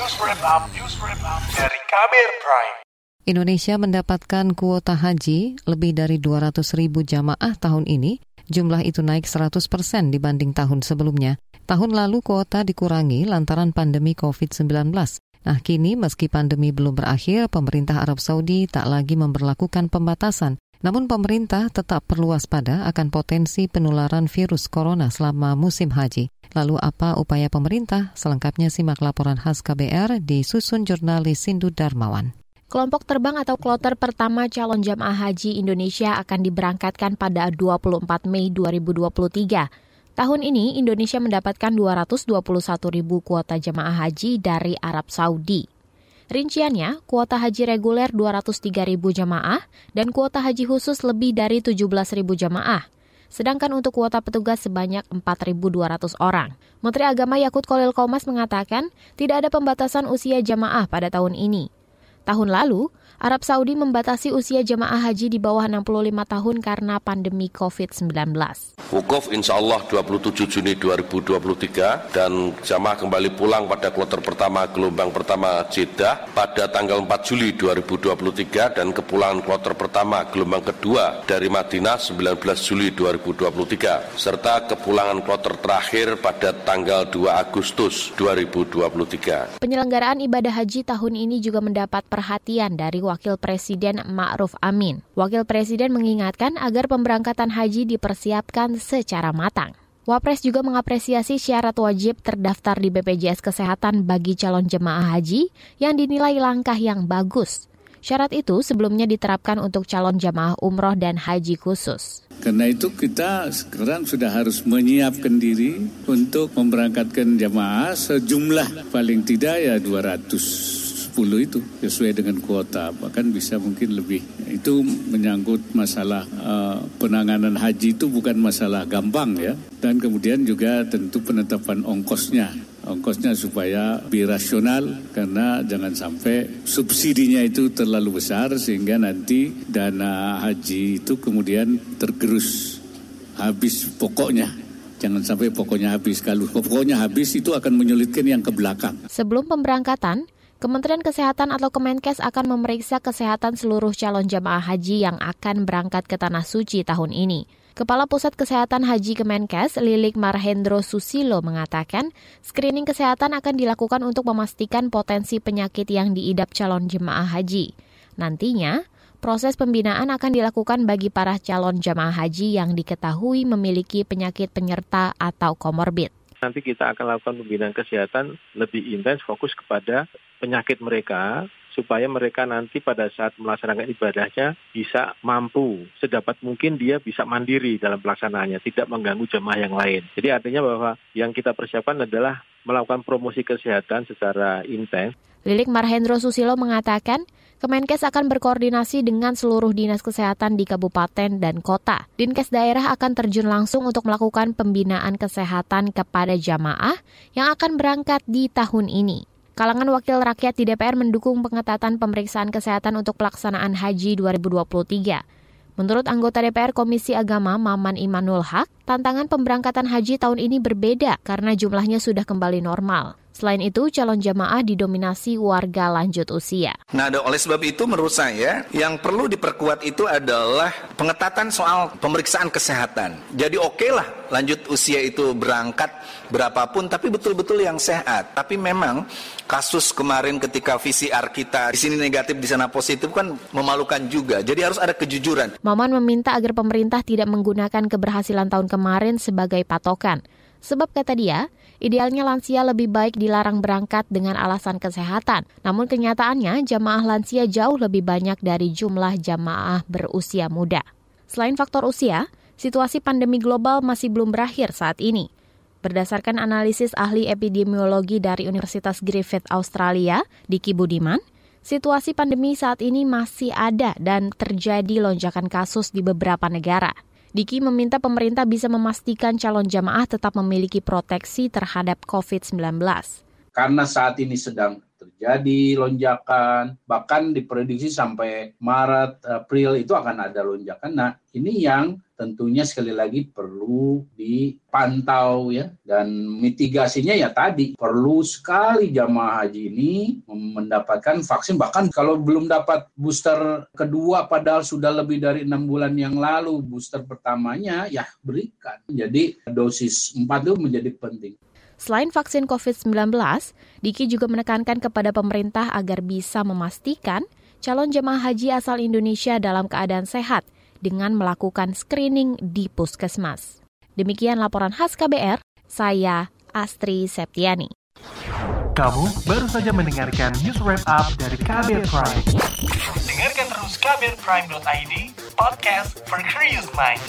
News Wrap Up, News Wrap Up dari Kabir Prime. Indonesia mendapatkan kuota haji lebih dari 200 ribu jamaah tahun ini. Jumlah itu naik 100 persen dibanding tahun sebelumnya. Tahun lalu kuota dikurangi lantaran pandemi COVID-19. Nah, kini meski pandemi belum berakhir, pemerintah Arab Saudi tak lagi memperlakukan pembatasan. Namun pemerintah tetap perlu waspada akan potensi penularan virus corona selama musim haji. Lalu apa upaya pemerintah? Selengkapnya simak laporan khas KBR disusun jurnalis Sindu Darmawan. Kelompok terbang atau kloter pertama calon jamaah haji Indonesia akan diberangkatkan pada 24 Mei 2023. Tahun ini Indonesia mendapatkan 221 ribu kuota jamaah haji dari Arab Saudi. Rinciannya, kuota haji reguler 203 ribu jamaah dan kuota haji khusus lebih dari 17 ribu jamaah. Sedangkan untuk kuota petugas sebanyak 4.200 orang. Menteri Agama Yakut Kolil Komas mengatakan tidak ada pembatasan usia jamaah pada tahun ini. Tahun lalu, Arab Saudi membatasi usia jemaah haji di bawah 65 tahun karena pandemi COVID-19. Wukuf insya Allah 27 Juni 2023 dan jamaah kembali pulang pada kloter pertama gelombang pertama Jeddah pada tanggal 4 Juli 2023 dan kepulangan kloter pertama gelombang kedua dari Madinah 19 Juli 2023 serta kepulangan kloter terakhir pada tanggal 2 Agustus 2023. Penyelenggaraan ibadah haji tahun ini juga mendapat perhatian dari Wakil Presiden Ma'ruf Amin. Wakil Presiden mengingatkan agar pemberangkatan haji dipersiapkan secara matang. Wapres juga mengapresiasi syarat wajib terdaftar di BPJS Kesehatan bagi calon jemaah haji yang dinilai langkah yang bagus. Syarat itu sebelumnya diterapkan untuk calon jamaah umroh dan haji khusus. Karena itu kita sekarang sudah harus menyiapkan diri untuk memberangkatkan jamaah sejumlah paling tidak ya 200 10 itu sesuai dengan kuota. Bahkan bisa mungkin lebih. Itu menyangkut masalah uh, penanganan haji itu bukan masalah gampang ya. Dan kemudian juga tentu penetapan ongkosnya. Ongkosnya supaya lebih rasional karena jangan sampai subsidinya itu terlalu besar sehingga nanti dana haji itu kemudian tergerus. Habis pokoknya. Jangan sampai pokoknya habis. Kalau pokoknya habis itu akan menyulitkan yang ke belakang. Sebelum pemberangkatan, Kementerian Kesehatan atau Kemenkes akan memeriksa kesehatan seluruh calon jamaah haji yang akan berangkat ke Tanah Suci tahun ini. Kepala Pusat Kesehatan Haji Kemenkes, Lilik Marhendro Susilo mengatakan, screening kesehatan akan dilakukan untuk memastikan potensi penyakit yang diidap calon jemaah haji. Nantinya, proses pembinaan akan dilakukan bagi para calon jemaah haji yang diketahui memiliki penyakit penyerta atau komorbid nanti kita akan lakukan pembinaan kesehatan lebih intens fokus kepada penyakit mereka supaya mereka nanti pada saat melaksanakan ibadahnya bisa mampu sedapat mungkin dia bisa mandiri dalam pelaksanaannya, tidak mengganggu jemaah yang lain. Jadi artinya bahwa yang kita persiapkan adalah melakukan promosi kesehatan secara intens. Lilik Marhendro Susilo mengatakan, Kemenkes akan berkoordinasi dengan seluruh dinas kesehatan di kabupaten dan kota. Dinkes daerah akan terjun langsung untuk melakukan pembinaan kesehatan kepada jamaah yang akan berangkat di tahun ini. Kalangan wakil rakyat di DPR mendukung pengetatan pemeriksaan kesehatan untuk pelaksanaan haji 2023. Menurut anggota DPR Komisi Agama Maman Imanul Haq, tantangan pemberangkatan haji tahun ini berbeda karena jumlahnya sudah kembali normal. Selain itu, calon jamaah didominasi warga lanjut usia. Nah, oleh sebab itu menurut saya yang perlu diperkuat itu adalah pengetatan soal pemeriksaan kesehatan. Jadi oke okay lah lanjut usia itu berangkat berapapun, tapi betul-betul yang sehat. Tapi memang kasus kemarin ketika VCR kita di sini negatif, di sana positif kan memalukan juga. Jadi harus ada kejujuran. Maman meminta agar pemerintah tidak menggunakan keberhasilan tahun kemarin sebagai patokan. Sebab kata dia, idealnya lansia lebih baik dilarang berangkat dengan alasan kesehatan. Namun kenyataannya jamaah lansia jauh lebih banyak dari jumlah jamaah berusia muda. Selain faktor usia, situasi pandemi global masih belum berakhir saat ini. Berdasarkan analisis ahli epidemiologi dari Universitas Griffith Australia, Diki Budiman, situasi pandemi saat ini masih ada dan terjadi lonjakan kasus di beberapa negara. Diki meminta pemerintah bisa memastikan calon jamaah tetap memiliki proteksi terhadap COVID-19. Karena saat ini sedang terjadi lonjakan, bahkan diprediksi sampai Maret, April itu akan ada lonjakan. Nah, ini yang tentunya sekali lagi perlu dipantau ya dan mitigasinya ya tadi perlu sekali jamaah haji ini mendapatkan vaksin bahkan kalau belum dapat booster kedua padahal sudah lebih dari enam bulan yang lalu booster pertamanya ya berikan jadi dosis 4 itu menjadi penting. Selain vaksin COVID-19, Diki juga menekankan kepada pemerintah agar bisa memastikan calon jemaah haji asal Indonesia dalam keadaan sehat dengan melakukan screening di puskesmas. Demikian laporan khas KBR, saya Astri Septiani. Kamu baru saja mendengarkan news wrap up dari KBR Prime. Dengarkan terus kbrprime.id, podcast for curious mind.